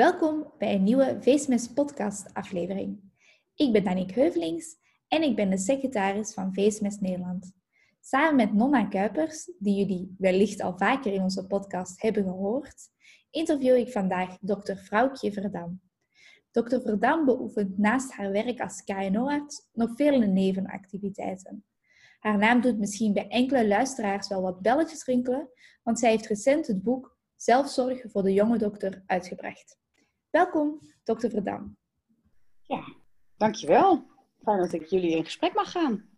Welkom bij een nieuwe VSMS podcast aflevering. Ik ben Danique Heuvelings en ik ben de secretaris van VSMS Nederland. Samen met Nonna Kuipers, die jullie wellicht al vaker in onze podcast hebben gehoord, interview ik vandaag dokter Vrouwtje Verdam. Dokter Verdam beoefent naast haar werk als KNO-arts nog vele nevenactiviteiten. Haar naam doet misschien bij enkele luisteraars wel wat belletjes rinkelen, want zij heeft recent het boek Zelfzorg voor de jonge dokter uitgebracht. Welkom, dokter Verdam. Ja, dankjewel. Fijn dat ik jullie in gesprek mag gaan.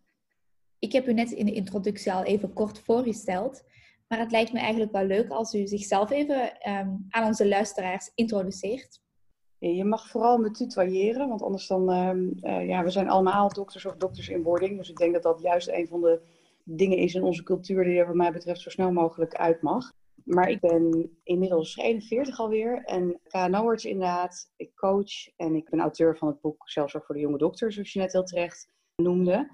Ik heb u net in de introductie al even kort voorgesteld, maar het lijkt me eigenlijk wel leuk als u zichzelf even um, aan onze luisteraars introduceert. Je mag vooral me tutoyeren, want anders dan, uh, ja, we zijn allemaal dokters of dokters in wording. Dus ik denk dat dat juist een van de dingen is in onze cultuur die er wat mij betreft zo snel mogelijk uit mag. Maar ik ben inmiddels 41 alweer en KNO-arts inderdaad. Ik coach en ik ben auteur van het boek Zelfs voor de jonge dokter, zoals je net heel terecht noemde.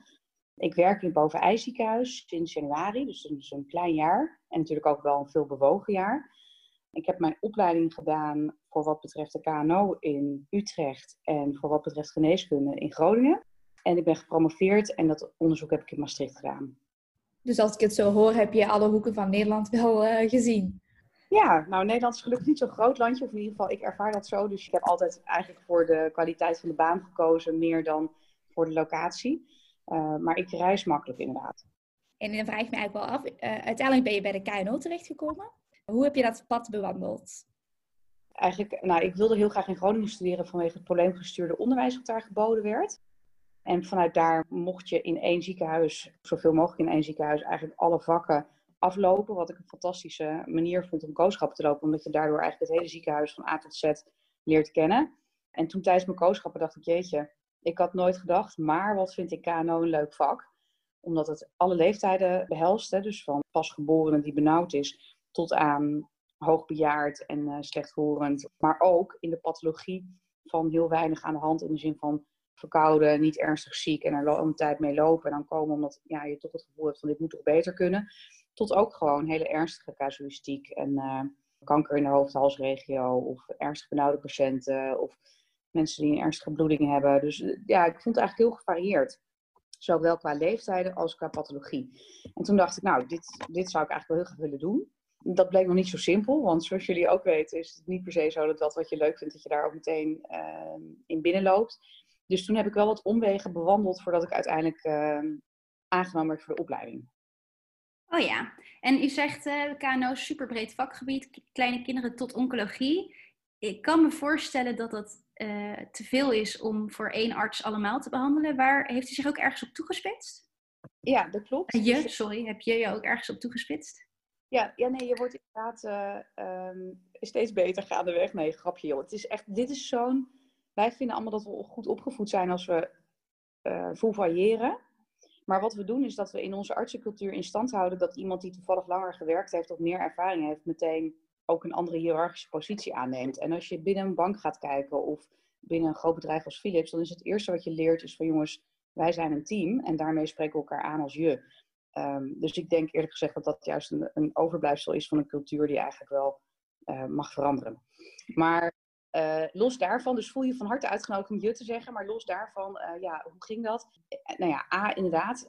Ik werk in het Bovenij ziekenhuis sinds januari, dus dat is een klein jaar. En natuurlijk ook wel een veel bewogen jaar. Ik heb mijn opleiding gedaan voor wat betreft de KNO in Utrecht en voor wat betreft geneeskunde in Groningen. En ik ben gepromoveerd en dat onderzoek heb ik in Maastricht gedaan. Dus als ik het zo hoor, heb je alle hoeken van Nederland wel uh, gezien? Ja, nou Nederland is gelukkig niet zo'n groot landje, of in ieder geval ik ervaar dat zo. Dus ik heb altijd eigenlijk voor de kwaliteit van de baan gekozen, meer dan voor de locatie. Uh, maar ik reis makkelijk inderdaad. En dan vraag ik me eigenlijk wel af, uh, uiteindelijk ben je bij de KNO terechtgekomen. Hoe heb je dat pad bewandeld? Eigenlijk, nou, ik wilde heel graag in Groningen studeren vanwege het probleemgestuurde onderwijs dat daar geboden werd. En vanuit daar mocht je in één ziekenhuis, zoveel mogelijk in één ziekenhuis, eigenlijk alle vakken aflopen. Wat ik een fantastische manier vond om kooschappen te lopen, omdat je daardoor eigenlijk het hele ziekenhuis van A tot Z leert kennen. En toen tijdens mijn kooschappen dacht ik, jeetje, ik had nooit gedacht, maar wat vind ik KNO een leuk vak? Omdat het alle leeftijden behelst, hè, dus van pasgeborene die benauwd is, tot aan hoogbejaard en uh, slechthorend. Maar ook in de pathologie van heel weinig aan de hand in de zin van verkouden, niet ernstig ziek en er een tijd mee lopen en dan komen omdat ja, je toch het gevoel hebt van dit moet toch beter kunnen. Tot ook gewoon hele ernstige casuïstiek en uh, kanker in de hoofd-halsregio of ernstig benauwde patiënten of mensen die een ernstige bloeding hebben. Dus eh, ja, ik vond het eigenlijk heel gevarieerd. Zowel qua leeftijden als qua pathologie. En toen dacht ik, nou, dit, dit zou ik eigenlijk wel heel graag willen doen. Dat bleek nog niet zo simpel, want zoals jullie ook weten is het niet per se zo dat wat je leuk vindt, dat je daar ook meteen uh, in binnenloopt. Dus toen heb ik wel wat omwegen bewandeld voordat ik uiteindelijk uh, aangenomen werd voor de opleiding. Oh ja, en u zegt uh, KNO superbreed vakgebied, kleine kinderen tot oncologie. Ik kan me voorstellen dat dat uh, te veel is om voor één arts allemaal te behandelen. Waar heeft u zich ook ergens op toegespitst? Ja, dat klopt. Je, sorry, heb je je ook ergens op toegespitst? Ja, ja nee, je wordt inderdaad uh, um, steeds beter gaandeweg. Nee, grapje joh. Het is echt, dit is zo'n wij vinden allemaal dat we goed opgevoed zijn als we uh. Maar wat we doen is dat we in onze artsencultuur in stand houden dat iemand die toevallig langer gewerkt heeft of meer ervaring heeft, meteen ook een andere hiërarchische positie aanneemt. En als je binnen een bank gaat kijken of binnen een groot bedrijf als Philips, dan is het eerste wat je leert is van jongens, wij zijn een team en daarmee spreken we elkaar aan als je. Um, dus ik denk eerlijk gezegd dat dat juist een, een, overblijfsel is van een cultuur die eigenlijk wel uh, mag veranderen. Maar uh, los daarvan, dus voel je van harte uitgenodigd om je te zeggen, maar los daarvan, uh, ja, hoe ging dat? Uh, nou ja, A, inderdaad,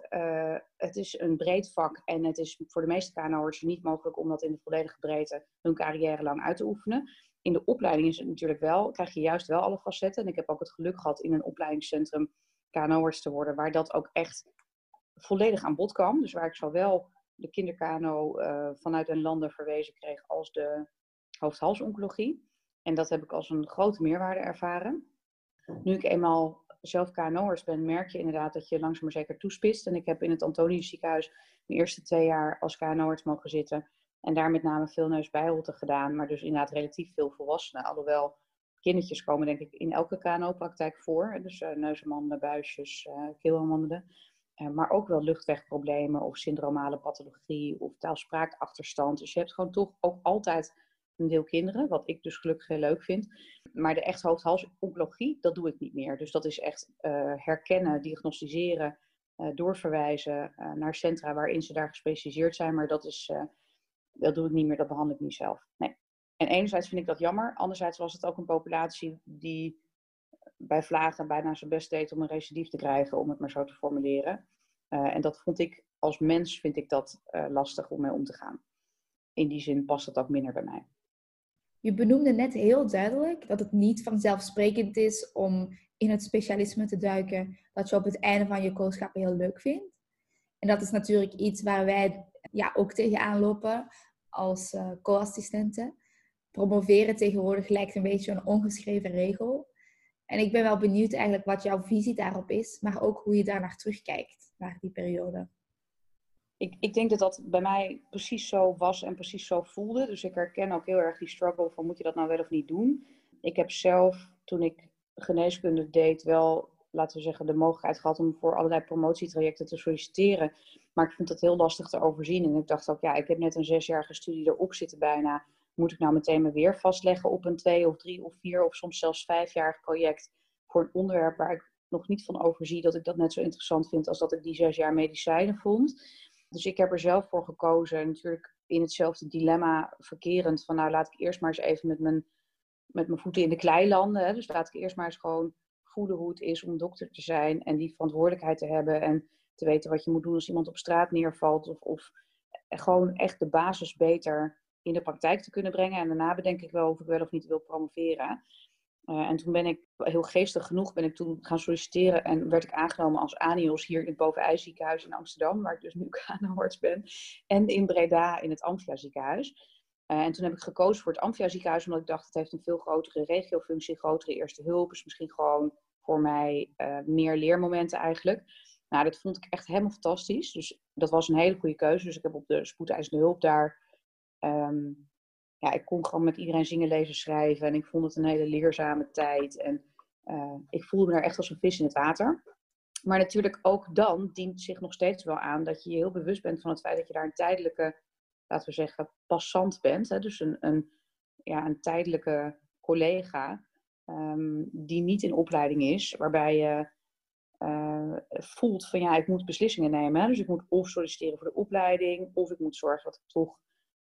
het is een breed vak en het is voor de meeste KNO'ers niet mogelijk om dat in de volledige breedte hun carrière lang uit te oefenen. In de opleiding is het natuurlijk wel, krijg je juist wel alle facetten. En ik heb ook het geluk gehad in een opleidingscentrum KNO'ers te worden, waar dat ook echt volledig aan bod kwam. Dus waar ik zowel de kinderkano vanuit een landen verwezen kreeg als de hoofd-hals-oncologie. En dat heb ik als een grote meerwaarde ervaren. Nu ik eenmaal zelf KNO'ers ben, merk je inderdaad dat je langzaam maar zeker toespitst. En ik heb in het Antonius ziekenhuis mijn eerste twee jaar als KNO'ers mogen zitten. En daar met name veel neusbijholte gedaan, maar dus inderdaad relatief veel volwassenen. Alhoewel kindertjes komen denk ik in elke KNO-praktijk voor. Dus uh, buisjes, uh, keelmanden. Uh, maar ook wel luchtwegproblemen of syndromale pathologie of taalspraakachterstand. Dus je hebt gewoon toch ook altijd deel kinderen, wat ik dus gelukkig heel leuk vind. Maar de echt hoofd-hals-oncologie, dat doe ik niet meer. Dus dat is echt uh, herkennen, diagnosticeren, uh, doorverwijzen uh, naar centra waarin ze daar gespecialiseerd zijn. Maar dat, is, dat doe ik niet meer, dat behandel ik niet zelf. Nee. En enerzijds vind ik dat jammer. Anderzijds was het ook een populatie die bij vlagen bijna zijn best deed om een recidief te krijgen, om het maar zo te formuleren. En dat vond ik als mens vind ik dat lastig om mee om te gaan. In die zin past dat ook minder bij mij. Je benoemde net heel duidelijk dat het niet vanzelfsprekend is om in het specialisme te duiken, dat je op het einde van je koolschap heel leuk vindt. En dat is natuurlijk iets waar wij ja, ook tegenaan lopen als uh, co-assistenten. Promoveren tegenwoordig lijkt een beetje een ongeschreven regel. En ik ben wel benieuwd eigenlijk wat jouw visie daarop is, maar ook hoe je daar naar terugkijkt, naar die periode. Ik, ik denk dat dat bij mij precies zo was en precies zo voelde. Dus ik herken ook heel erg die struggle van moet je dat nou wel of niet doen. Ik heb zelf, toen ik geneeskunde deed, wel, laten we zeggen, de mogelijkheid gehad om voor allerlei promotietrajecten te solliciteren. Maar ik vond dat heel lastig te overzien. En ik dacht ook, ja, ik heb net een zesjarige studie erop zitten bijna moet ik nou meteen me weer vastleggen op een twee of drie of vier of soms zelfs vijfjarig project voor een onderwerp waar ik nog niet van overzie dat ik dat net zo interessant vind als dat ik die zes jaar medicijnen vond. Dus ik heb er zelf voor gekozen, natuurlijk in hetzelfde dilemma verkerend, van nou laat ik eerst maar eens even met mijn, met mijn voeten in de klei landen. Hè. Dus laat ik eerst maar eens gewoon voelen hoe het is om dokter te zijn en die verantwoordelijkheid te hebben en te weten wat je moet doen als iemand op straat neervalt of, of gewoon echt de basis beter in de praktijk te kunnen brengen. En daarna bedenk ik wel of ik wel of niet wil promoveren. Uh, en toen ben ik, heel geestig genoeg, ben ik toen gaan solliciteren en werd ik aangenomen als ANIOS hier in het Bovenijs ziekenhuis in Amsterdam, waar ik dus nu KNO-arts ben. En in Breda in het Amphia ziekenhuis. Uh, en toen heb ik gekozen voor het Amphia ziekenhuis, omdat ik dacht, het heeft een veel grotere regiofunctie, grotere eerste hulp. Is misschien gewoon voor mij uh, meer leermomenten eigenlijk. Nou, dat vond ik echt helemaal fantastisch. Dus dat was een hele goede keuze. Dus ik heb op de spoedeisende hulp daar Ehm, ja, ik kon gewoon met iedereen zingen, lezen, schrijven. En ik vond het een hele leerzame tijd. En uh, ik voelde me daar echt als een vis in het water. Maar natuurlijk ook dan dient zich nog steeds wel aan dat je je heel bewust bent van het feit dat je daar een tijdelijke, laten we zeggen, passant bent. Hè? Dus een, een, ja, een tijdelijke collega um, die niet in opleiding is, waarbij je uh, voelt van ja, ik moet beslissingen nemen. Dus ik moet of solliciteren voor de opleiding, of ik moet zorgen dat ik toch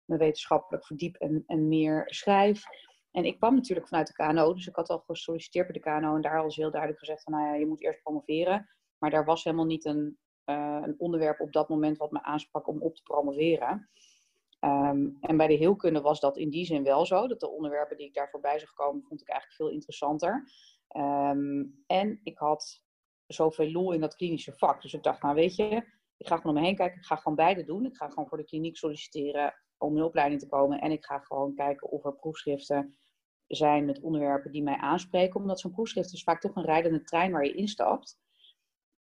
me wetenschappelijk verdiep en, en meer schrijf. En ik kwam natuurlijk vanuit de KNO, dus ik had al gesolliciteerd bij de KNO en daar al heel duidelijk gezegd van, nou ja, je moet eerst promoveren. Maar daar was helemaal niet een, uh, een onderwerp op dat moment wat me aansprak om op te promoveren. Um, en bij de heelkunde was dat in die zin wel zo, dat de onderwerpen die ik daar voorbij zag komen, vond ik eigenlijk veel interessanter. Um, en ik had zoveel lol in dat klinische vak. Dus ik dacht, nou weet je, ik ga gewoon om me heen kijken, ik ga gewoon beide doen. Ik ga gewoon voor de kliniek solliciteren om in opleiding te komen. En ik ga gewoon kijken of er proefschriften zijn met onderwerpen die mij aanspreken. Omdat zo'n proefschrift is vaak toch een rijdende trein waar je instapt.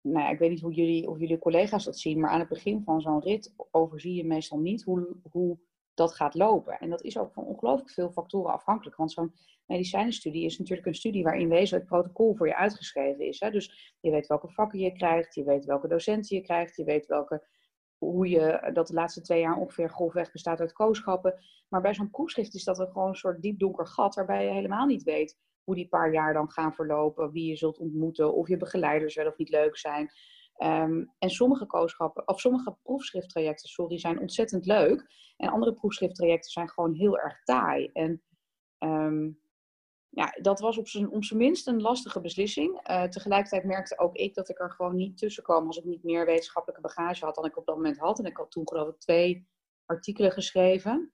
Nou, ik weet niet hoe jullie of jullie collega's dat zien, maar aan het begin van zo'n rit overzie je meestal niet hoe, hoe dat gaat lopen. En dat is ook van ongelooflijk veel factoren afhankelijk. Want zo'n medicijnenstudie is natuurlijk een studie waarin wezenlijk protocol voor je uitgeschreven is. Hè? Dus je weet welke vakken je krijgt, je weet welke docenten je krijgt, je weet welke hoe je dat de laatste twee jaar ongeveer grofweg bestaat uit kooschappen. Maar bij zo'n proefschrift is dat een gewoon een soort diep donker gat waarbij je helemaal niet weet hoe die paar jaar dan gaan verlopen, wie je zult ontmoeten, of je begeleiders wel of niet leuk zijn. Ehm, en sommige kooschappen, of sommige proefschrifttrajecten, sorry, zijn ontzettend leuk. En andere proefschrifttrajecten zijn gewoon heel erg taai. En um, ja, dat was op zijn, op zijn minst een lastige beslissing. Uh, tegelijkertijd merkte ook ik dat ik er gewoon niet tussen kwam als ik niet meer wetenschappelijke bagage had dan ik op dat moment had. En ik had toen geloof ik twee artikelen geschreven.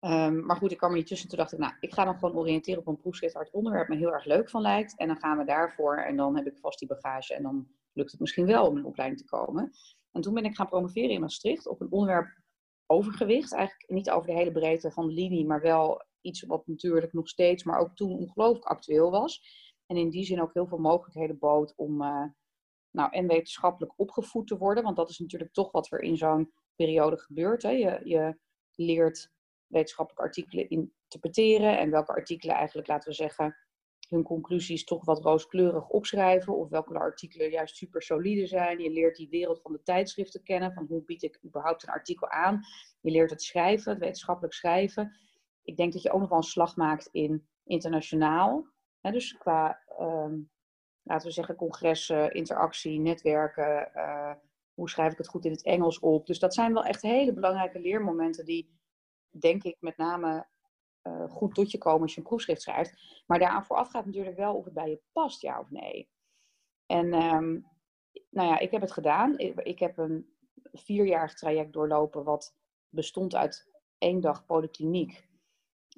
Um, maar goed, ik kwam er niet tussen. Toen dacht ik, nou, ik ga dan gewoon oriënteren op een proefschrift waar het onderwerp me heel erg leuk van lijkt. En dan gaan we daarvoor en dan heb ik vast die bagage en dan lukt het misschien wel om in opleiding te komen. En toen ben ik gaan promoveren in Maastricht op een onderwerp overgewicht. Eigenlijk niet over de hele breedte van de linie, maar wel iets wat natuurlijk nog steeds, maar ook toen ongelooflijk actueel was. En in die zin ook heel veel mogelijkheden bood om uh, nou, en wetenschappelijk opgevoed te worden. Want dat is natuurlijk toch wat er in zo'n periode gebeurt. Hè. Je, je leert wetenschappelijke artikelen interpreteren en welke artikelen eigenlijk, laten we zeggen, hun conclusies toch wat rooskleurig opschrijven. Of welke artikelen juist super solide zijn. Je leert die wereld van de tijdschriften kennen. Van hoe bied ik überhaupt een artikel aan. Je leert het schrijven, het wetenschappelijk schrijven ik denk dat je ook nog wel een slag maakt in internationaal. Hè, dus qua, um, laten we zeggen, congressen, interactie, netwerken. Uh, hoe schrijf ik het goed in het Engels op? Dus dat zijn wel echt hele belangrijke leermomenten die, denk ik, met name eh, goed tot je komen als je een proefschrift schrijft. Maar daaraan vooraf gaat natuurlijk wel of het bij je past, ja of nee. En ehm, nou ja, ik heb het gedaan. Ik, ik heb een vierjarig traject doorlopen wat bestond uit één dag polykliniek.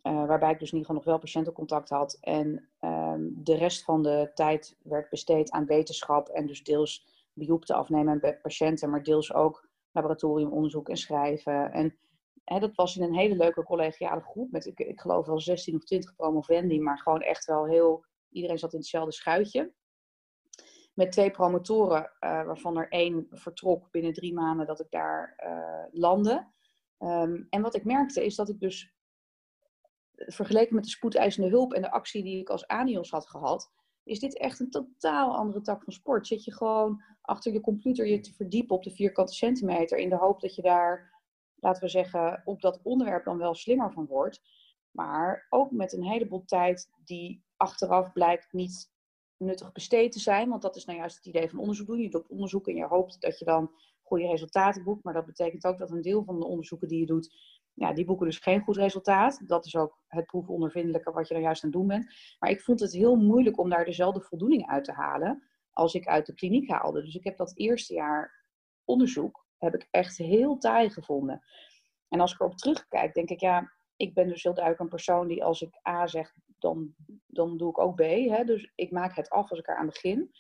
Uh, waarbij ik dus in ieder geval nog wel patiëntencontact had. En ehm, de rest van de tijd werd besteed aan wetenschap en dus deels biopte afnemen bij patiënten, maar deels ook laboratoriumonderzoek en schrijven. En hè, dat was in een hele leuke collegiale groep met, ik, ik geloof wel 16 of 20 promovendi, maar gewoon echt wel heel, iedereen zat in hetzelfde schuitje. Met twee promotoren, uh, waarvan er één vertrok binnen drie maanden dat ik daar uh, landde. Um, en wat ik merkte is dat ik dus, vergeleken met de spoedeisende hulp en de actie die ik als ANIOS had gehad, is dit echt een totaal andere tak van sport. Zit je gewoon achter je computer je te verdiepen op de vierkante centimeter in de hoop dat je daar, laten we zeggen, op dat onderwerp dan wel slimmer van wordt. Maar ook met een heleboel tijd die achteraf blijkt niet nuttig besteed te zijn. Want dat is nou juist het idee van onderzoek doen. Je doet onderzoek en je hoopt dat je dan goede resultaten boekt. Maar dat betekent ook dat een deel van de onderzoeken die je doet, ja, die boeken dus geen goed resultaat. Dat is ook het proefondervindelijke wat je er juist aan doen bent. Maar ik vond het heel moeilijk om daar dezelfde voldoening uit te halen als ik uit de kliniek haalde. Dus ik heb dat eerste jaar onderzoek heb ik echt heel taai gevonden. En als ik erop terugkijk, denk ik, ja, ik ben dus heel duidelijk een persoon die als ik A zeg, dan, dan doe ik ook B. Hè? Dus ik maak het af als ik eraan begin.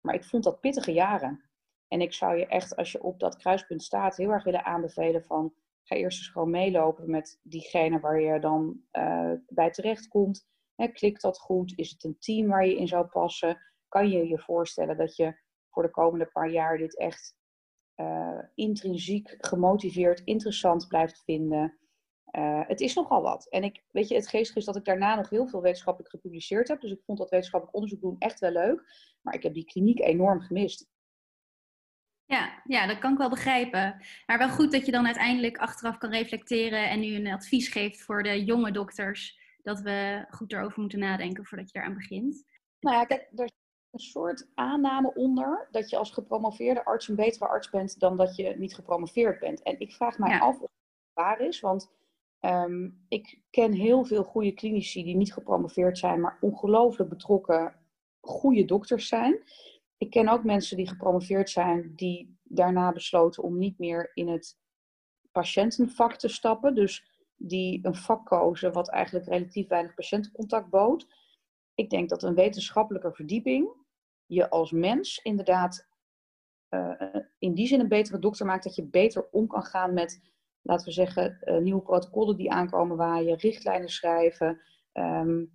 Maar ik vond dat pittige jaren. En ik zou je echt, als je op dat kruispunt staat, heel erg willen aanbevelen van ga eerst eens gewoon meelopen met diegene waar je dan uh, bij terecht komt. Hè, klikt dat goed? Is het een team waar je in zou passen? Kan je je voorstellen dat je voor de komende paar jaar dit echt uh, intrinsiek gemotiveerd, interessant blijft vinden? Uh, het is nogal wat. En ik, weet je, het geestige is dat ik daarna nog heel veel wetenschappelijk gepubliceerd heb. Dus ik vond dat wetenschappelijk onderzoek doen echt wel leuk. Maar ik heb die kliniek enorm gemist. Ja, ja, dat kan ik wel begrijpen. Maar wel goed dat je dan uiteindelijk achteraf kan reflecteren en nu een advies geeft voor de jonge dokters. Dat we goed erover moeten nadenken voordat je eraan begint. Nou ja, kijk, er is een soort aanname onder dat je als gepromoveerde arts een betere arts bent dan dat je niet gepromoveerd bent. En ik vraag mij af of het waar is, want um, ik ken heel veel goede klinici die niet gepromoveerd zijn, maar ongelooflijk betrokken goede dokters zijn ik ken ook mensen die gepromoveerd zijn, die daarna besloten om niet meer in het patiëntenvak te stappen. Dus die een vak kozen wat eigenlijk relatief weinig patiëntencontact bood. Ik denk dat een wetenschappelijke verdieping je als mens inderdaad uh, in die zin een betere dokter maakt. Dat je beter om kan gaan met, laten we zeggen, uh, nieuwe protocollen die aankomen waar je richtlijnen schrijven. Um,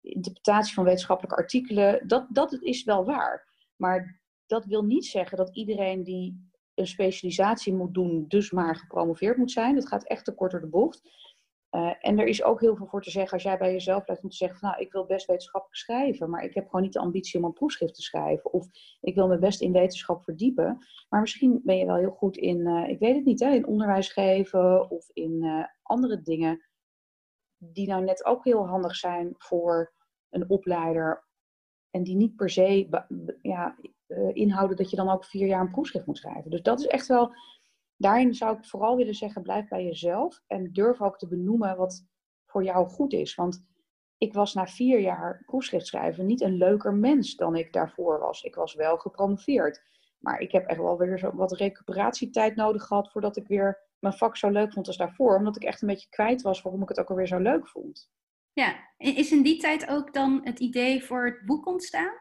interpretatie van wetenschappelijke artikelen, dat, dat is wel waar. Maar dat wil niet zeggen dat iedereen die een specialisatie moet doen, dus maar gepromoveerd moet zijn. Dat gaat echt te kort door de bocht. Uh, en er is ook heel veel voor te zeggen als jij bij jezelf blijft om te zeggen van nou, ik wil best wetenschappelijk schrijven, maar ik heb gewoon niet de ambitie om een proefschrift te schrijven. Of ik wil me best in wetenschap verdiepen, maar misschien ben je wel heel goed in, uh, ik weet het niet, hè, in onderwijs geven of in uh, andere dingen die nou net ook heel handig zijn voor een opleider. En die niet per se ja, uh, inhouden dat je dan ook vier jaar een proefschrift moet schrijven. Dus dat is echt wel, daarin zou ik vooral willen zeggen, blijf bij jezelf. En durf ook te benoemen wat voor jou goed is. Want ik was na vier jaar proefschrift schrijven niet een leuker mens dan ik daarvoor was. Ik was wel gepromoveerd. Maar ik heb echt wel weer zo wat recuperatietijd nodig gehad voordat ik weer mijn vak zo leuk vond als daarvoor. Omdat ik echt een beetje kwijt was waarom ik het ook alweer zo leuk vond. Ja, is in die tijd ook dan het idee voor het boek ontstaan?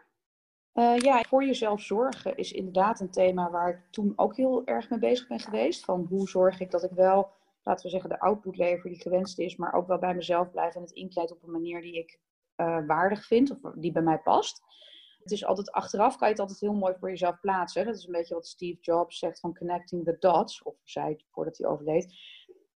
Uh, ja, voor jezelf zorgen is inderdaad een thema waar ik toen ook heel erg mee bezig ben geweest. Van hoe zorg ik dat ik wel, laten we zeggen, de output lever die gewenst is, maar ook wel bij mezelf blijf en het inkleed op een manier die ik uh, waardig vind of die bij mij past. Het is altijd achteraf kan je het altijd heel mooi voor jezelf plaatsen. Dat is een beetje wat Steve Jobs zegt van connecting the dots, of zei voordat hij overleed.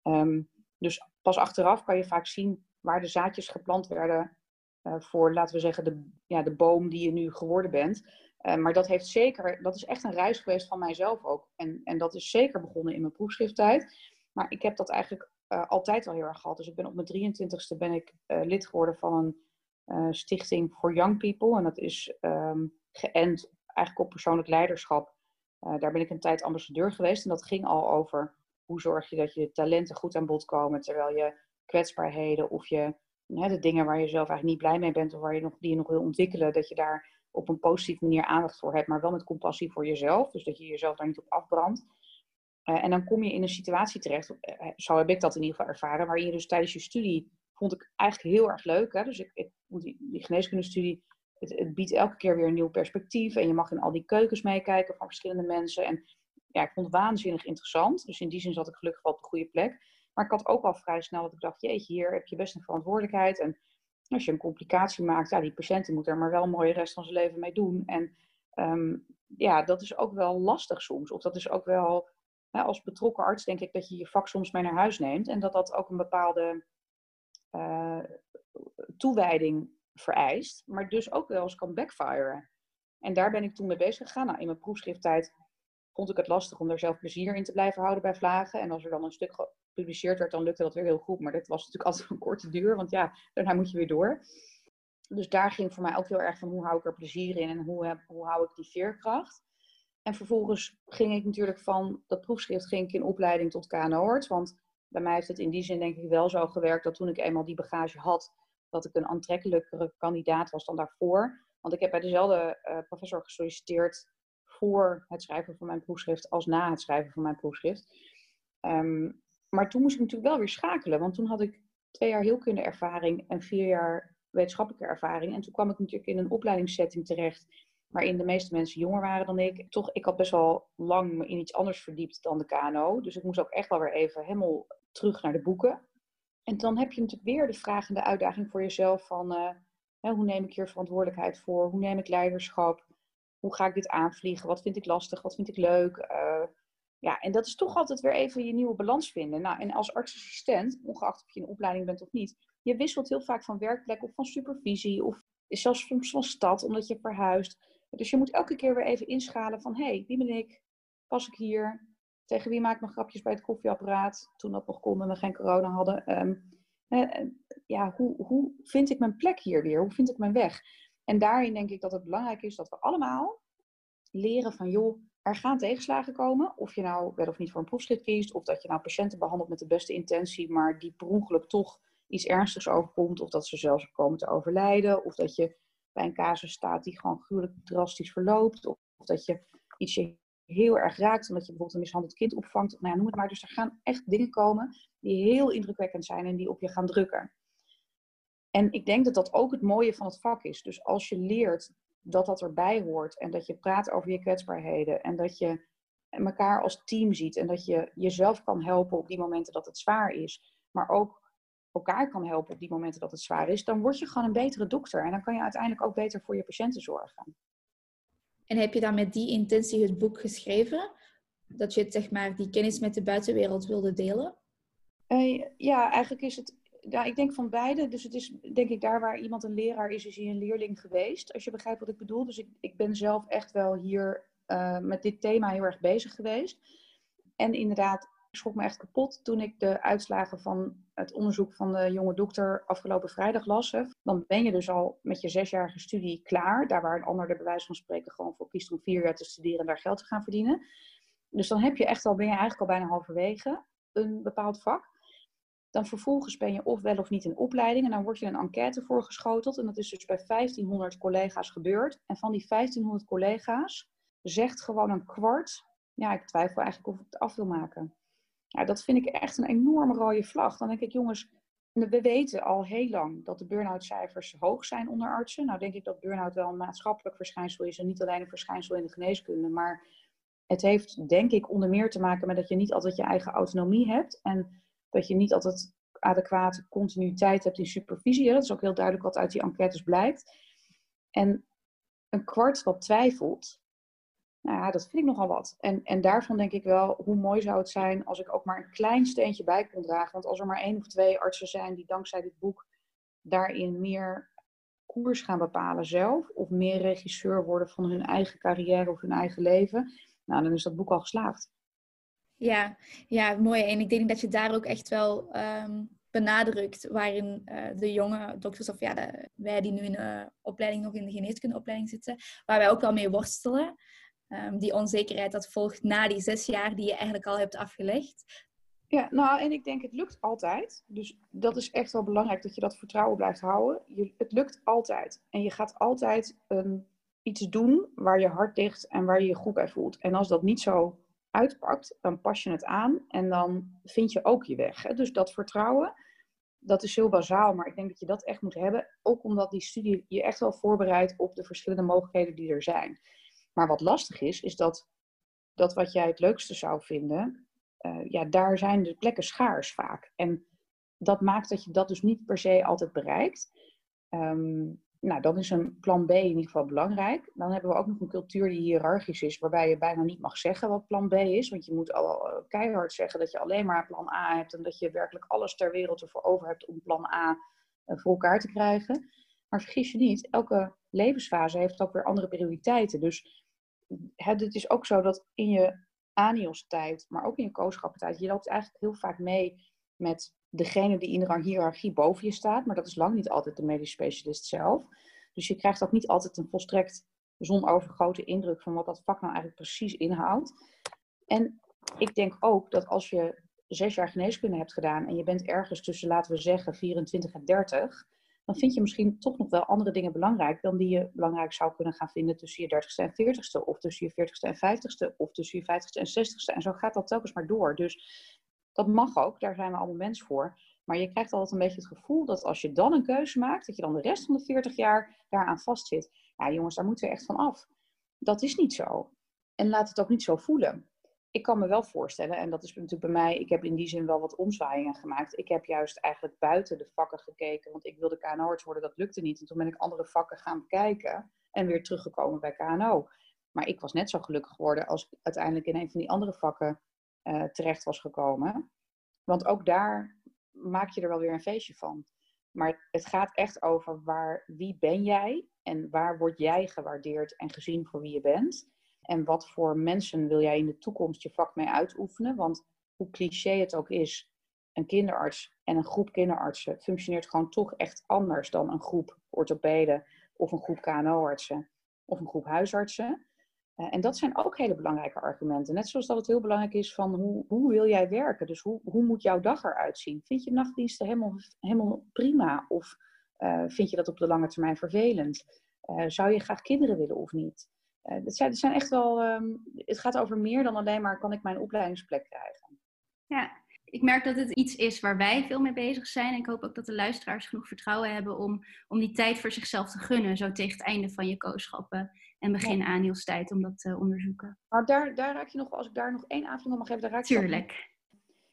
Um, dus pas achteraf kan je vaak zien waar de zaadjes geplant werden uh, voor, laten we zeggen, de, ja, de boom die je nu geworden bent. Uh, maar dat heeft zeker, dat is echt een reis geweest van mijzelf ook. En, en dat is zeker begonnen in mijn proefschrifttijd. Maar ik heb dat eigenlijk uh, altijd al heel erg gehad. Dus ik ben op mijn 23ste ben ik lid geworden van een stichting voor young people. En dat is um, geënt eigenlijk op persoonlijk leiderschap. daar ben ik een tijd ambassadeur geweest. En dat ging al over hoe zorg je dat je talenten goed aan bod komen terwijl je kwetsbaarheden of je, hè, de dingen waar je zelf eigenlijk niet blij mee bent of waar je nog, die je nog wil ontwikkelen, dat je daar op een positieve manier aandacht voor hebt, maar wel met compassie voor jezelf. Dus dat je jezelf daar niet op afbrandt. Uh, en dan kom je in een situatie terecht, zo heb ik dat in ieder geval ervaren, waarin je dus tijdens je studie, vond ik eigenlijk heel erg leuk. Hè? Dus ik, ik die, die geneeskundestudie, het, het biedt elke keer weer een nieuw perspectief. En je mag in al die keukens meekijken van verschillende mensen. En ja, ik vond het waanzinnig interessant. Dus in die zin zat ik gelukkig wel op de goede plek. Maar ik had ook al vrij snel dat ik dacht, jeetje, hier heb je best een verantwoordelijkheid. En als je een complicatie maakt, ja, die patiënt moet er maar wel een mooie rest van zijn leven mee doen. En um, ja, dat is ook wel lastig soms. Of dat is ook wel, als betrokken arts denk ik dat je je vak soms mee naar huis neemt. En dat dat ook een bepaalde uh, toewijding vereist. Maar dus ook wel eens kan backfiren. En daar ben ik toen mee bezig gegaan. Nou, in mijn proefschrifttijd vond ik het lastig om daar zelf plezier in te blijven houden bij vlagen. En als er dan een stuk gepubliceerd werd, dan lukte dat weer heel goed. Maar dit was natuurlijk altijd een korte duur, want ja, daarna moet je weer door. Dus daar ging voor mij ook heel erg van hoe hou ik er plezier in en hoe, heb, hoe hou ik die veerkracht. En vervolgens ging ik natuurlijk van dat proefschrift ging ik in opleiding tot KNO-arts. Want bij mij heeft het in die zin denk ik wel zo gewerkt dat toen ik eenmaal die bagage had, dat ik een aantrekkelijkere kandidaat was dan daarvoor. Want ik heb bij dezelfde uh, professor gesolliciteerd voor het schrijven van mijn proefschrift als na het schrijven van mijn proefschrift. Um, maar toen moest ik natuurlijk wel weer schakelen, want toen had ik twee jaar heelkunde-ervaring en vier jaar wetenschappelijke ervaring. En toen kwam ik natuurlijk in een opleidingssetting terecht, waarin de meeste mensen jonger waren dan ik. Toch, ik had best wel lang me in iets anders verdiept dan de KNO. Dus ik moest ook echt wel weer even helemaal terug naar de boeken. En dan heb je natuurlijk weer de vraag en de uitdaging voor jezelf van... Uh, hoe neem ik hier verantwoordelijkheid voor? Hoe neem ik leiderschap? Hoe ga ik dit aanvliegen? Wat vind ik lastig? Wat vind ik leuk? Uh, ja, en dat is toch altijd weer even je nieuwe balans vinden. Nou, en als artsassistent, ongeacht of je in opleiding bent of niet, je wisselt heel vaak van werkplek of van supervisie of zelfs soms van stad, omdat je verhuist. Dus je moet elke keer weer even inschalen van, hé, hey, wie ben ik? Pas ik hier? Tegen wie maak ik mijn grapjes bij het koffieapparaat? Toen dat nog kon en we geen corona hadden. Um, ja, hoe, hoe vind ik mijn plek hier weer? Hoe vind ik mijn weg? En daarin denk ik dat het belangrijk is dat we allemaal leren van, joh, er gaan tegenslagen komen. Of je nou wel of niet voor een proefschrift kiest. Of dat je nou patiënten behandelt met de beste intentie. Maar die per ongeluk toch iets ernstigs overkomt. Of dat ze zelfs komen te overlijden. Of dat je bij een casus staat die gewoon gruwelijk drastisch verloopt. Of, of dat je iets je heel erg raakt. Omdat je bijvoorbeeld een mishandeld kind opvangt. Nou ja, noem het maar. Dus er gaan echt dingen komen die heel indrukwekkend zijn. En die op je gaan drukken. En ik denk dat dat ook het mooie van het vak is. Dus als je leert dat dat erbij hoort en dat je praat over je kwetsbaarheden en dat je elkaar als team ziet en dat je jezelf kan helpen op die momenten dat het zwaar is, maar ook elkaar kan helpen op die momenten dat het zwaar is, dan word je gewoon een betere dokter en dan kan je uiteindelijk ook beter voor je patiënten zorgen. En heb je dan met die intentie het boek geschreven? Dat je zeg maar, die kennis met de buitenwereld wilde delen? Uh, ja, eigenlijk is het ik denk van beide. Dus het is denk ik daar waar iemand een leraar is, is hij een leerling geweest. Als je begrijpt wat ik bedoel. Dus ik, ik ben zelf echt wel hier uh, met dit thema heel erg bezig geweest. En inderdaad, schrok me echt kapot toen ik de uitslagen van het onderzoek van de jonge dokter afgelopen vrijdag las. Dan ben je dus al met je zesjarige studie klaar. Daar waar een ander de bewijs van spreken gewoon voor kiest om vier jaar te studeren en daar geld te gaan verdienen. Dus dan heb je echt al, ben je eigenlijk al bijna halverwege een bepaald vak. Dan vervolgens ben je of wel of niet in opleiding. En dan word je een enquête voorgeschoteld. En dat is dus bij 1500 collega's gebeurd. En van die 1500 collega's zegt gewoon een kwart... Ja, ik twijfel eigenlijk of ik het af wil maken. Ja, dat vind ik echt een enorme rode vlag. Dan denk ik, jongens, we weten al heel lang dat de burn-out cijfers hoog zijn onder artsen. Nou denk ik dat burn-out wel een maatschappelijk verschijnsel is. En niet alleen een verschijnsel in de geneeskunde. Maar het heeft denk ik onder meer te maken met dat je niet altijd je eigen autonomie hebt. En dat je niet altijd adequate continuïteit hebt in supervisie. Dat is ook heel duidelijk wat uit die enquêtes blijkt. En een kwart wat twijfelt, nou ja, dat vind ik nogal wat. En, en daarvan denk ik wel, hoe mooi zou het zijn als ik ook maar een klein steentje bij kon dragen. Want als er maar één of twee artsen zijn die dankzij dit boek daarin meer koers gaan bepalen zelf, of meer regisseur worden van hun eigen carrière of hun eigen leven, nou, dan is dat boek al geslaagd. Ja, ja, mooi. En ik denk dat je daar ook echt wel um, benadrukt waarin uh, de jonge dokters, of ja, de, wij die nu in de opleiding nog in de geneeskundeopleiding zitten, waar wij ook wel mee worstelen. Um, die onzekerheid dat volgt na die zes jaar die je eigenlijk al hebt afgelegd. Ja, nou, en ik denk het lukt altijd. Dus dat is echt wel belangrijk dat je dat vertrouwen blijft houden. Je, het lukt altijd. En je gaat altijd een, iets doen waar je hart dicht en waar je je goed bij voelt. En als dat niet zo uitpakt, dan pas je het aan en dan vind je ook je weg. Hè? Dus dat vertrouwen, dat is heel bazaal, maar ik denk dat je dat echt moet hebben. Ook omdat die studie je echt wel voorbereidt op de verschillende mogelijkheden die er zijn. Maar wat lastig is, is dat, dat wat jij het leukste zou vinden, uh, ja, daar zijn de plekken schaars vaak. En dat maakt dat je dat dus niet per se altijd bereikt. Um, nou, dan is een plan B in ieder geval belangrijk. Dan hebben we ook nog een cultuur die hiërarchisch is, waarbij je bijna niet mag zeggen wat plan B is. Want je moet al eh, keihard zeggen dat je alleen maar plan A hebt en dat je werkelijk alles ter wereld ervoor over hebt om plan A eh, voor elkaar te krijgen. Maar vergis je niet, elke levensfase heeft ook weer andere prioriteiten. Dus het is ook zo dat in je anios-tijd, maar ook in je kooschappentijd, je loopt eigenlijk heel vaak mee met degene die in de hiërarchie boven je staat. Maar dat is lang niet altijd de medisch specialist zelf. Dus je krijgt ook niet altijd een volstrekt zonovergrote indruk van wat dat vak nou eigenlijk precies inhoudt. En ik denk ook dat als je zes jaar geneeskunde hebt gedaan en je bent ergens tussen, laten we zeggen, 24 en 30, dan vind je misschien toch nog wel andere dingen belangrijk dan die je belangrijk zou kunnen gaan vinden tussen je 30ste en 40ste, of tussen je 40ste en 50ste, of tussen je 50ste en 60ste. En zo gaat dat telkens maar door. Dus dat mag ook, daar zijn we allemaal mensen voor. Maar je krijgt altijd een beetje het gevoel dat als je dan een keuze maakt, dat je dan de rest van de 40 jaar daaraan vastzit. Ja, jongens, daar moeten we echt van af. Dat is niet zo. En laat het ook niet zo voelen. Ik kan me wel voorstellen, en dat is natuurlijk bij mij, ik heb in die zin wel wat omzwaaiingen gemaakt. Ik heb juist eigenlijk buiten de vakken gekeken, want ik wilde KNO-arts worden, dat lukte niet. En toen ben ik andere vakken gaan bekijken en weer teruggekomen bij KNO. Maar ik was net zo gelukkig geworden als ik uiteindelijk in een van die andere vakken uh, terecht was gekomen. Want ook daar maak je er wel weer een feestje van. Maar het gaat echt over waar, wie ben jij en waar word jij gewaardeerd en gezien voor wie je bent. En wat voor mensen wil jij in de toekomst je vak mee uitoefenen? Want hoe cliché het ook is, een kinderarts en een groep kinderartsen functioneert gewoon toch echt anders dan een groep orthopeden of een groep KNO-artsen of een groep huisartsen. Eh, en dat zijn ook hele belangrijke argumenten. Net zoals dat het heel belangrijk is van hoe, hoe wil jij werken? Dus hoe, hoe moet jouw dag eruit zien? Vind je nachtdiensten helemaal, helemaal prima? Of uh, vind je dat op de lange termijn vervelend? Uh, zou je graag kinderen willen of niet? Dat, zijn, dat zijn echt wel, um, het gaat over meer dan alleen maar kan ik mijn opleidingsplek krijgen. Ja, ik merk dat het iets is waar wij veel mee bezig zijn. En ik hoop ook dat de luisteraars genoeg vertrouwen hebben om, om die tijd voor zichzelf te gunnen. Zo tegen het einde van je kooschappen en begin ja. aanhielstijd om dat te onderzoeken. Maar daar, daar raak je nog, als ik daar nog één aanvulling op mag geven, daar raak je Tuurlijk.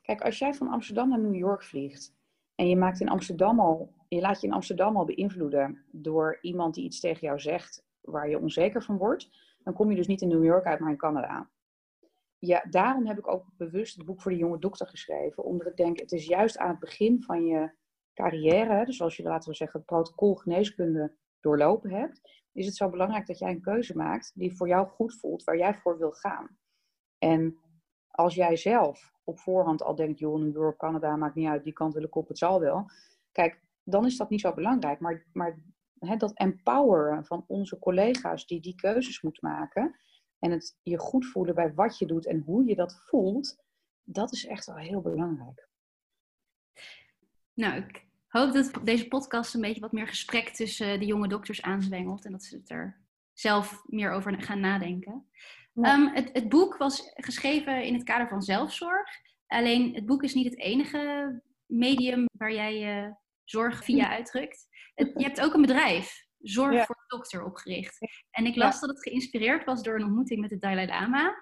Kijk, als jij van Amsterdam naar New York vliegt en je maakt in Amsterdam al, je laat je in Amsterdam al beïnvloeden door iemand die iets tegen jou zegt waar je onzeker van wordt, dan kom je dus niet in New York uit, maar in Canada ja, daarom heb ik ook bewust het boek voor de jonge dokter geschreven. Omdat ik denk, het is juist aan het begin van je carrière, dus als je, laten we zeggen, het protocol geneeskunde doorlopen hebt, is het zo belangrijk dat jij een keuze maakt die voor jou goed voelt, waar jij voor wil gaan. En als jij zelf op voorhand al denkt, joh, New York, Canada, maakt niet uit, die kant wil ik op, het zal wel. Kijk, dan is dat niet zo belangrijk. Maar, maar hè, dat empoweren van onze collega's die die keuzes moeten maken, en het je goed voelen bij wat je doet en hoe je dat voelt, dat is echt wel heel belangrijk. Nou, ik hoop dat deze podcast een beetje wat meer gesprek tussen de jonge dokters aanzwengelt en dat ze het er zelf meer over gaan nadenken. Ehm, het, het, boek was geschreven in het kader van zelfzorg. Alleen het boek is niet het enige medium waar jij je zorg via uitdrukt. je hebt ook een bedrijf. Zorg voor de dokter opgericht. En ik las dat het geïnspireerd was door een ontmoeting met de Dalai Lama.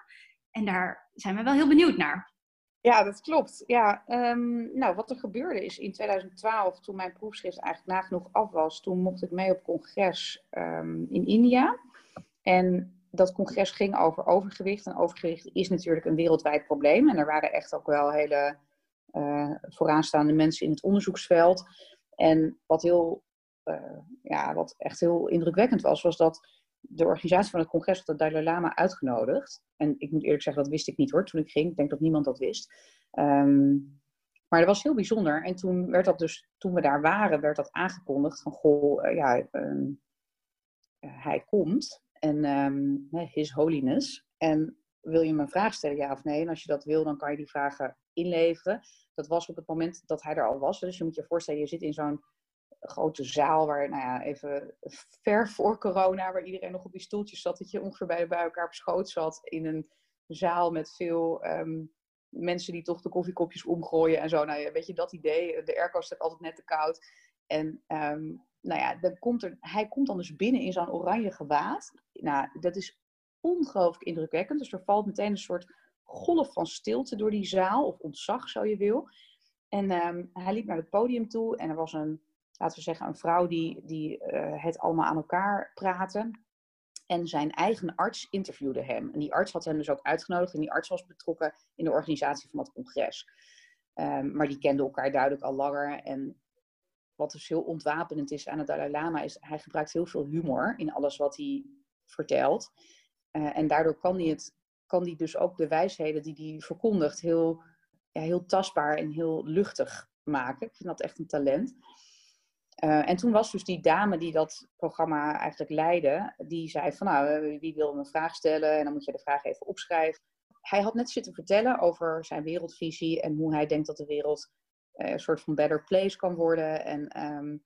En daar zijn we wel heel benieuwd naar. Ja, dat klopt. Ja, um, nou, wat er gebeurde is in 2012, toen mijn proefschrift eigenlijk nagenoeg af was, toen mocht ik mee op congres um, in India. En dat congres ging over overgewicht. En overgewicht is natuurlijk een wereldwijd probleem. En er waren echt ook wel hele uh, vooraanstaande mensen in het onderzoeksveld. En wat heel uh, ja, wat echt heel indrukwekkend was, was dat de organisatie van het congres had de Dalai Lama uitgenodigd. En ik moet eerlijk zeggen, dat wist ik niet hoor, toen ik ging. Ik denk dat niemand dat wist. Um, maar dat was heel bijzonder. En toen werd dat dus, toen we daar waren, werd dat aangekondigd van goh, uh, ja, um, hij komt. En um, His Holiness. En wil je me een vraag stellen, ja of nee? En als je dat wil, dan kan je die vragen inleveren. Dat was op het moment dat hij er al was. Dus je moet je voorstellen, je zit in zo'n grote zaal waar, nou ja, even ver voor corona, waar iedereen nog op die stoeltjes zat, dat je ongeveer bij, elkaar op schoot zat in een zaal met veel ehm, mensen die toch de koffiekopjes omgooien en zo. Nou ja, weet je, dat idee. De airco staat altijd net te koud. En ehm, nou ja, dan komt er, hij komt dan dus binnen in zo'n oranje gewaad. Nou, dat is ongelooflijk indrukwekkend. Dus er valt meteen een soort golf van stilte door die zaal, of ontzag, zo je wil. En ehm, hij liep naar het podium toe en er was een, laten we zeggen, een vrouw die, die uh, het allemaal aan elkaar praatte. En zijn eigen arts interviewde hem. En die arts had hem dus ook uitgenodigd. En die arts was betrokken in de organisatie van dat congres. Um, maar die kenden elkaar duidelijk al langer. En wat dus heel ontwapenend is aan het Dalai Lama, is hij gebruikt heel veel humor in alles wat hij vertelt. Uh, en daardoor kan hij, het, kan dus ook de wijsheden die hij verkondigt heel, ja, heel tastbaar en heel luchtig maken. Ik vind dat echt een talent. Uh, en toen was dus die dame die dat programma eigenlijk leidde, die zei van nou, eh, wie wil een vraag stellen? En dan moet je de vraag even opschrijven. Hij had net zitten vertellen over zijn wereldvisie en hoe hij denkt dat de wereld een soort van better place kan worden. En um,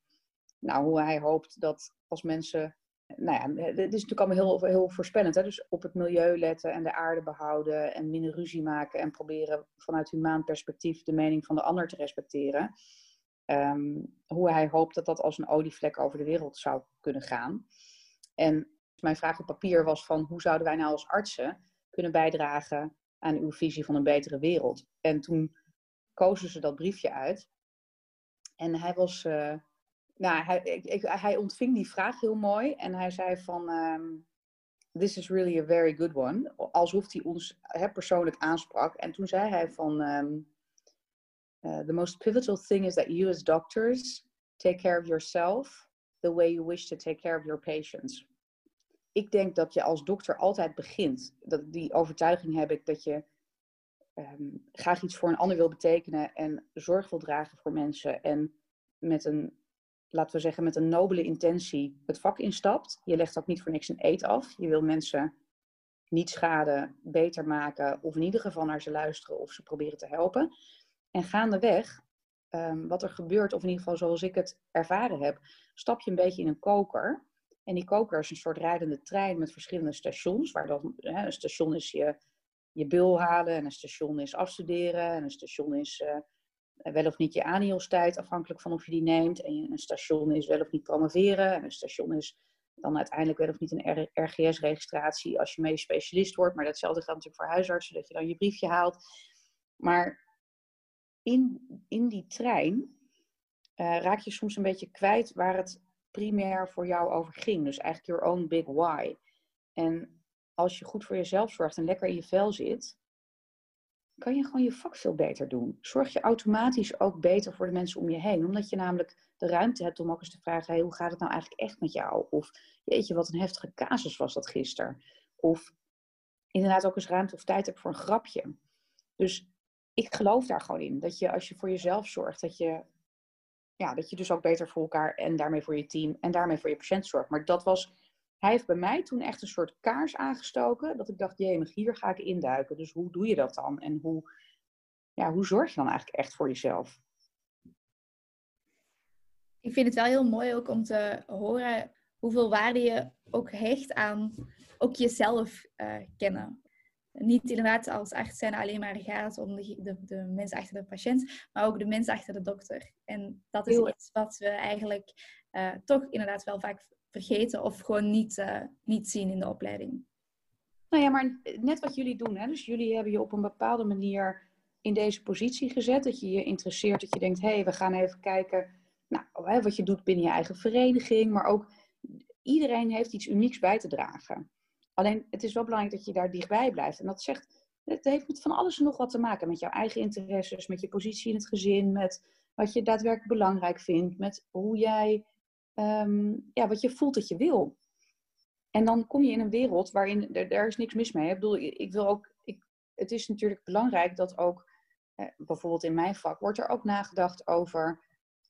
nou, hoe hij hoopt dat als mensen nou ja, het is natuurlijk allemaal heel, heel voorspellend. Hè? Dus op het milieu letten en de aarde behouden en minder ruzie maken en proberen vanuit humaan perspectief de mening van de ander te respecteren. Um, hoe hij hoopt dat dat als een olievlek over de wereld zou kunnen gaan. En mijn vraag op papier was van hoe zouden wij nou als artsen kunnen bijdragen aan uw visie van een betere wereld. En toen kozen ze dat briefje uit. En hij was, uh, nou, hij, hij ontving die vraag heel mooi en hij zei van, um, this is really a very good one. Alsof hij ons he, persoonlijk aansprak. En toen zei hij van, um, uh, the most pivotal thing is that you as doctors take care of yourself the way you wish to take care of your patients. Ik denk dat je als dokter altijd begint. Dat, die overtuiging heb ik dat je um, graag iets voor een ander wil betekenen en zorg wil dragen voor mensen. En met een laten we zeggen, met een nobele intentie het vak instapt. Je legt ook niet voor niks een eet af. Je wil mensen niet schaden, beter maken, of in ieder geval naar ze luisteren of ze proberen te helpen. En gaandeweg, um, wat er gebeurt, of in ieder geval zoals ik het ervaren heb, stap je een beetje in een koker. En die koker is een soort rijdende trein met verschillende stations. Waar dan, hè, een station is je, je bil halen, en een station is afstuderen, en een station is uh, wel of niet je ANIOS-tijd, afhankelijk van of je die neemt. En een station is wel of niet promoveren. En een station is dan uiteindelijk wel of niet een RGS-registratie als je mee specialist wordt. Maar datzelfde geldt natuurlijk voor huisartsen, dat je dan je briefje haalt. Maar in, in die trein uh, raak je soms een beetje kwijt waar het primair voor jou over ging. Dus eigenlijk your own big why. En als je goed voor jezelf zorgt en lekker in je vel zit, kan je gewoon je vak veel beter doen. Zorg je automatisch ook beter voor de mensen om je heen. Omdat je namelijk de ruimte hebt om ook eens te vragen: hey, hoe gaat het nou eigenlijk echt met jou? Of jeetje, wat een heftige casus was dat gisteren. Of inderdaad ook eens ruimte of tijd hebt voor een grapje. Dus ik geloof daar gewoon in. Dat je als je voor jezelf zorgt, dat je, ja, dat je dus ook beter voor elkaar en daarmee voor je team en daarmee voor je patiënt zorgt. Maar dat was hij heeft bij mij toen echt een soort kaars aangestoken. Dat ik dacht, jemig, hier ga ik induiken. Dus hoe doe je dat dan? En hoe, ja, hoe zorg je dan eigenlijk echt voor jezelf? Ik vind het wel heel mooi ook om te horen hoeveel waarde je ook hecht aan ook jezelf uh, kennen. Niet inderdaad als arts zijn alleen maar gaat om de, de, de mensen achter de patiënt, maar ook de mensen achter de dokter. En dat is iets wat we eigenlijk uh, toch inderdaad wel vaak vergeten of gewoon niet, uh, niet zien in de opleiding. Nou ja, maar net wat jullie doen. Hè? Dus jullie hebben je op een bepaalde manier in deze positie gezet. Dat je je interesseert, dat je denkt, hé, hey, we gaan even kijken nou, wat je doet binnen je eigen vereniging. Maar ook iedereen heeft iets unieks bij te dragen. Alleen het is wel belangrijk dat je daar dichtbij blijft. En dat zegt, het heeft met van alles en nog wat te maken. Met jouw eigen interesses, met je positie in het gezin, met wat je daadwerkelijk belangrijk vindt, met hoe jij um, ja, wat je voelt dat je wil. En dan kom je in een wereld waarin er, er is niks mis mee. Ik bedoel, ik wil ook, ik, het is natuurlijk belangrijk dat ook, eh, bijvoorbeeld in mijn vak, wordt er ook nagedacht over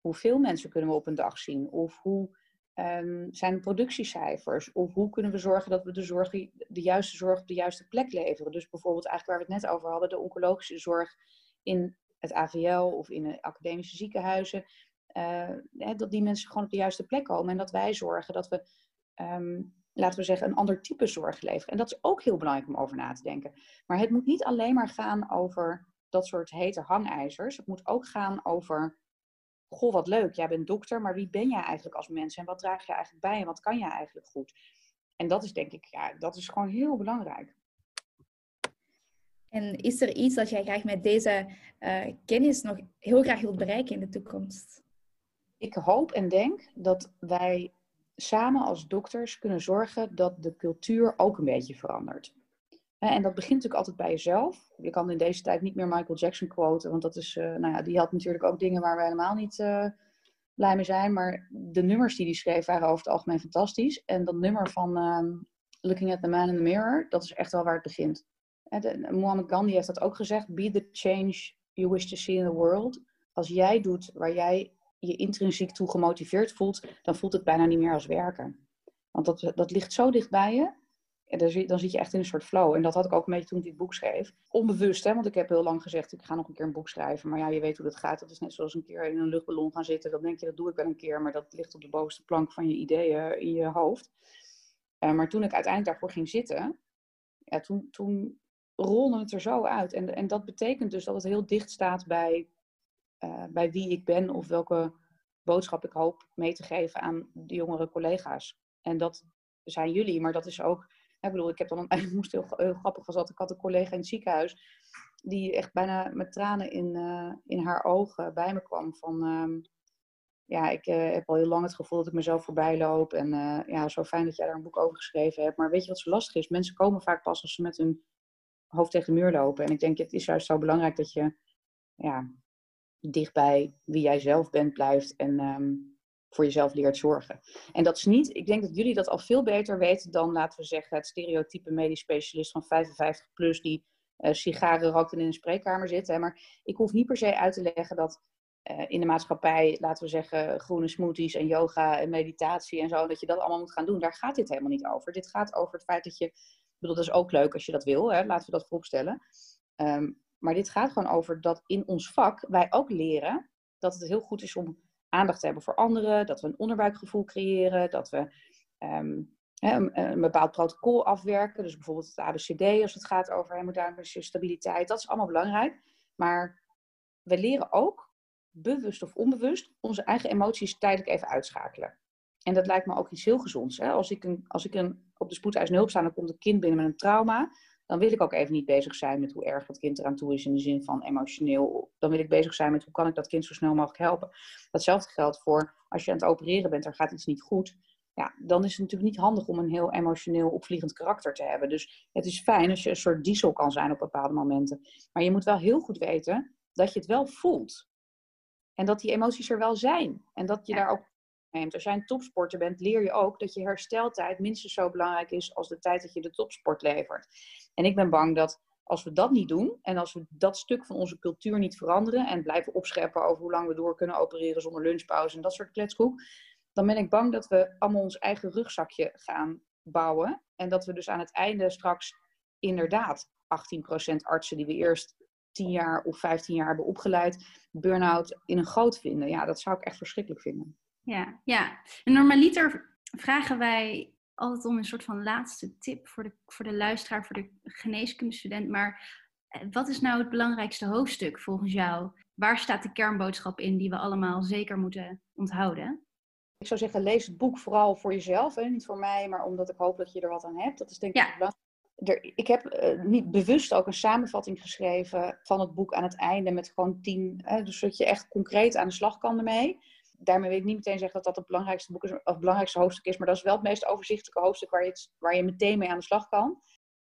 hoeveel mensen kunnen we op een dag zien. Of hoe, ehm, zijn de productiecijfers? Of hoe kunnen we zorgen dat we de, zorg, de juiste zorg op de juiste plek leveren? Dus bijvoorbeeld eigenlijk waar we het net over hadden, de oncologische zorg in het AVL of in de academische ziekenhuizen. Hè, dat die mensen gewoon op de juiste plek komen en dat wij zorgen dat we, ehm, laten we zeggen, een ander type zorg leveren. En dat is ook heel belangrijk om over na te denken. Maar het moet niet alleen maar gaan over dat soort hete hangijzers. Het moet ook gaan over, goh wat leuk, jij bent dokter, maar wie ben jij eigenlijk als mens en wat draag je eigenlijk bij en wat kan je eigenlijk goed? En dat is denk ik, ja, dat is gewoon heel belangrijk. En is er iets dat jij graag met deze uh, kennis nog heel graag wilt bereiken in de toekomst? Ik hoop en denk dat wij samen als dokters kunnen zorgen dat de cultuur ook een beetje verandert. En dat begint natuurlijk altijd bij jezelf. Je kan in deze tijd niet meer Michael Jackson quoten, want dat is, uh, nou ja, die had natuurlijk ook dingen waar we helemaal niet uh, blij mee zijn. Maar de nummers die hij schreef waren over het algemeen fantastisch. En dat nummer van uh, Looking at the Man in the Mirror, dat is echt wel waar het begint. De, Muhammad Gandhi heeft dat ook gezegd. Be the change you wish to see in the world. Als jij doet waar jij je intrinsiek toe gemotiveerd voelt, dan voelt het bijna niet meer als werken. Want dat, dat ligt zo dicht bij je. En dan, dan zit je echt in een soort flow. En dat had ik ook een beetje toen ik dit boek schreef. Onbewust, hè, want ik heb heel lang gezegd, ik ga nog een keer een boek schrijven. Maar ja, je weet hoe dat gaat. Dat is net zoals een keer in een luchtballon gaan zitten. Dan denk je, dat doe ik wel een keer. Maar dat ligt op de bovenste plank van je ideeën in je hoofd. Uh, maar toen ik uiteindelijk daarvoor ging zitten, ja, toen, toen rolde het er zo uit. En, en dat betekent dus dat het heel dicht staat bij, uh, bij wie ik ben of welke boodschap ik hoop mee te geven aan de jongere collega's. En dat zijn jullie, maar dat is ook. Ik bedoel, ik heb dan een, moest heel, grappig was dat ik had een collega in het ziekenhuis die echt bijna met tranen in, uh, in haar ogen bij me kwam van. Uh, ja, ik uh, heb al heel lang het gevoel dat ik mezelf voorbij loop. En ja, zo fijn dat jij daar een boek over geschreven hebt. Maar weet je wat zo lastig is? Mensen komen vaak pas als ze met hun hoofd tegen de muur lopen. En ik denk, het is juist zo belangrijk dat je ja, dicht bij wie jij zelf bent blijft en um, voor jezelf leert zorgen. En dat is niet, ik denk dat jullie dat al veel beter weten dan, laten we zeggen, het stereotype medisch specialist van 55 plus die uh, sigaren rookt en in een spreekkamer zit. Hè. Maar ik hoef niet per se uit te leggen dat uh, in de maatschappij, laten we zeggen, groene smoothies en yoga en meditatie en zo, dat je dat allemaal moet gaan doen. Daar gaat dit helemaal niet over. Dit gaat over het feit dat je bedoel, dat is ook leuk als je dat wil, hè? laten we dat vooropstellen. Um, maar dit gaat gewoon over dat in ons vak wij ook leren dat het heel goed is om aandacht te hebben voor anderen, dat we een onderbuikgevoel creëren, dat we um, een, een, bepaald protocol afwerken. Dus bijvoorbeeld het ABCD als het gaat over hemodynamische stabiliteit. Dat is allemaal belangrijk. Maar we leren ook, bewust of onbewust, onze eigen emoties tijdelijk even uitschakelen. En dat lijkt me ook iets heel gezonds. Hè? Als ik, een, als ik een, op de spoedeisende hulp sta dan komt een kind binnen met een trauma, dan wil ik ook even niet bezig zijn met hoe erg dat kind eraan toe is in de zin van emotioneel. Dan wil ik bezig zijn met hoe kan ik dat kind zo snel mogelijk helpen. Datzelfde geldt voor als je aan het opereren bent, er gaat iets niet goed. Ja, dan is het natuurlijk niet handig om een heel emotioneel opvliegend karakter te hebben. Dus het is fijn als je een soort diesel kan zijn op bepaalde momenten. Maar je moet wel heel goed weten dat je het wel voelt. En dat die emoties er wel zijn. En dat je daar ook als jij een topsporter bent, leer je ook dat je hersteltijd minstens zo belangrijk is als de tijd dat je de topsport levert. En ik ben bang dat als we dat niet doen en als we dat stuk van onze cultuur niet veranderen en blijven opscheppen over hoe lang we door kunnen opereren zonder lunchpauze en dat soort kletskoek, dan ben ik bang dat we allemaal ons eigen rugzakje gaan bouwen. En dat we dus aan het einde straks inderdaad 18% artsen die we eerst 10 jaar of 15 jaar hebben opgeleid, burn-out in een goot vinden. Ja, dat zou ik echt verschrikkelijk vinden. Ja, ja. En normaliter vragen wij altijd om een soort van laatste tip voor de, voor de luisteraar, voor de geneeskundestudent. Maar eh, wat is nou het belangrijkste hoofdstuk volgens jou? Waar staat de kernboodschap in die we allemaal zeker moeten onthouden? Ik zou zeggen, lees het boek vooral voor jezelf. Hè? Niet voor mij, maar omdat ik hoop dat je er wat aan hebt. Dat is denk ik ja. belangrijk. Er, ik heb uh, niet bewust ook een samenvatting geschreven van het boek aan het einde met gewoon tien, hè, dus dat je echt concreet aan de slag kan ermee daarmee wil ik niet meteen zeggen dat dat het belangrijkste boek is, of het belangrijkste hoofdstuk is, maar dat is wel het meest overzichtelijke hoofdstuk waar je, waar je meteen mee aan de slag kan.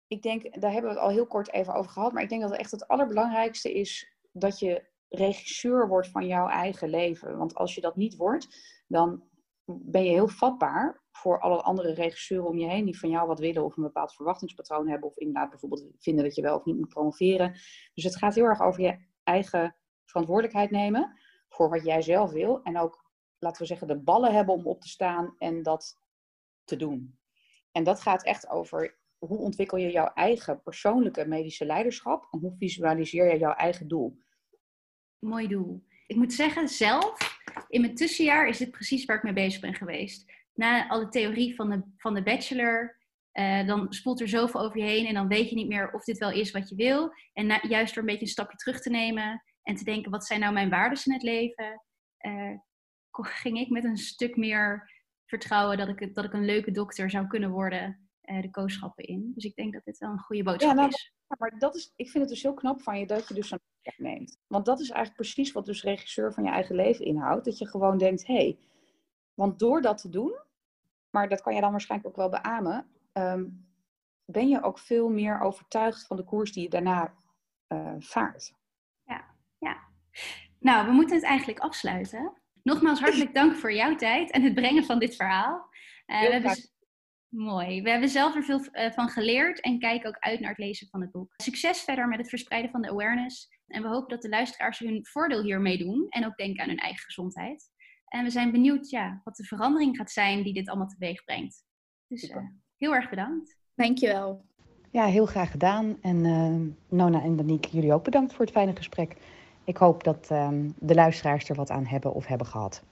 Ik denk, daar hebben we het al heel kort even over gehad, maar ik denk dat het echt het allerbelangrijkste is dat je regisseur wordt van jouw eigen leven. Want als je dat niet wordt, dan ben je heel vatbaar voor alle andere regisseuren om je heen die van jou wat willen of een bepaald verwachtingspatroon hebben of inderdaad bijvoorbeeld vinden dat je wel of niet moet promoveren. Dus het gaat heel erg over je eigen verantwoordelijkheid nemen voor wat jij zelf wil en ook laten we zeggen, de ballen hebben om op te staan en dat te doen. En dat gaat echt over hoe ontwikkel je jouw eigen persoonlijke medische leiderschap en hoe visualiseer je jouw eigen doel. Mooi doel. Ik moet zeggen, zelf, in mijn tussenjaar is dit precies waar ik mee bezig ben geweest. Na alle theorie van de, van de bachelor, uh, dan spoelt er zoveel over je heen en dan weet je niet meer of dit wel is wat je wil. En juist door een beetje een stapje terug te nemen en te denken, wat zijn nou mijn waarden in het leven? Uh, ging ik met een stuk meer vertrouwen dat ik, dat ik een leuke dokter zou kunnen worden, uh, de kooschappen in. Dus ik denk dat dit wel een goede boodschap ja, nou, is. maar dat is, ik vind het dus heel knap van je dat je dus zo'n neemt. Want dat is eigenlijk precies wat dus regisseur van je eigen leven inhoudt. Dat je gewoon denkt, hé, hey, want door dat te doen, maar dat kan je dan waarschijnlijk ook wel beamen, Ehm, ben je ook veel meer overtuigd van de koers die je daarna uh, vaart. Ja, ja. Nou, we moeten het eigenlijk afsluiten. Nogmaals hartelijk dank voor jouw tijd en het brengen van dit verhaal. Uh, we hebben, mooi. We hebben zelf er veel uh, van geleerd en kijken ook uit naar het lezen van het boek. Succes verder met het verspreiden van de awareness. En we hopen dat de luisteraars hun voordeel hiermee doen en ook denken aan hun eigen gezondheid. En we zijn benieuwd ja, wat de verandering gaat zijn die dit allemaal teweeg brengt. Dus Heel erg bedankt. Dankjewel. Ja, heel graag gedaan. En uh, Nona en Danique, jullie ook bedankt voor het fijne gesprek. Ik hoop dat uh, de luisteraars er wat aan hebben of hebben gehad.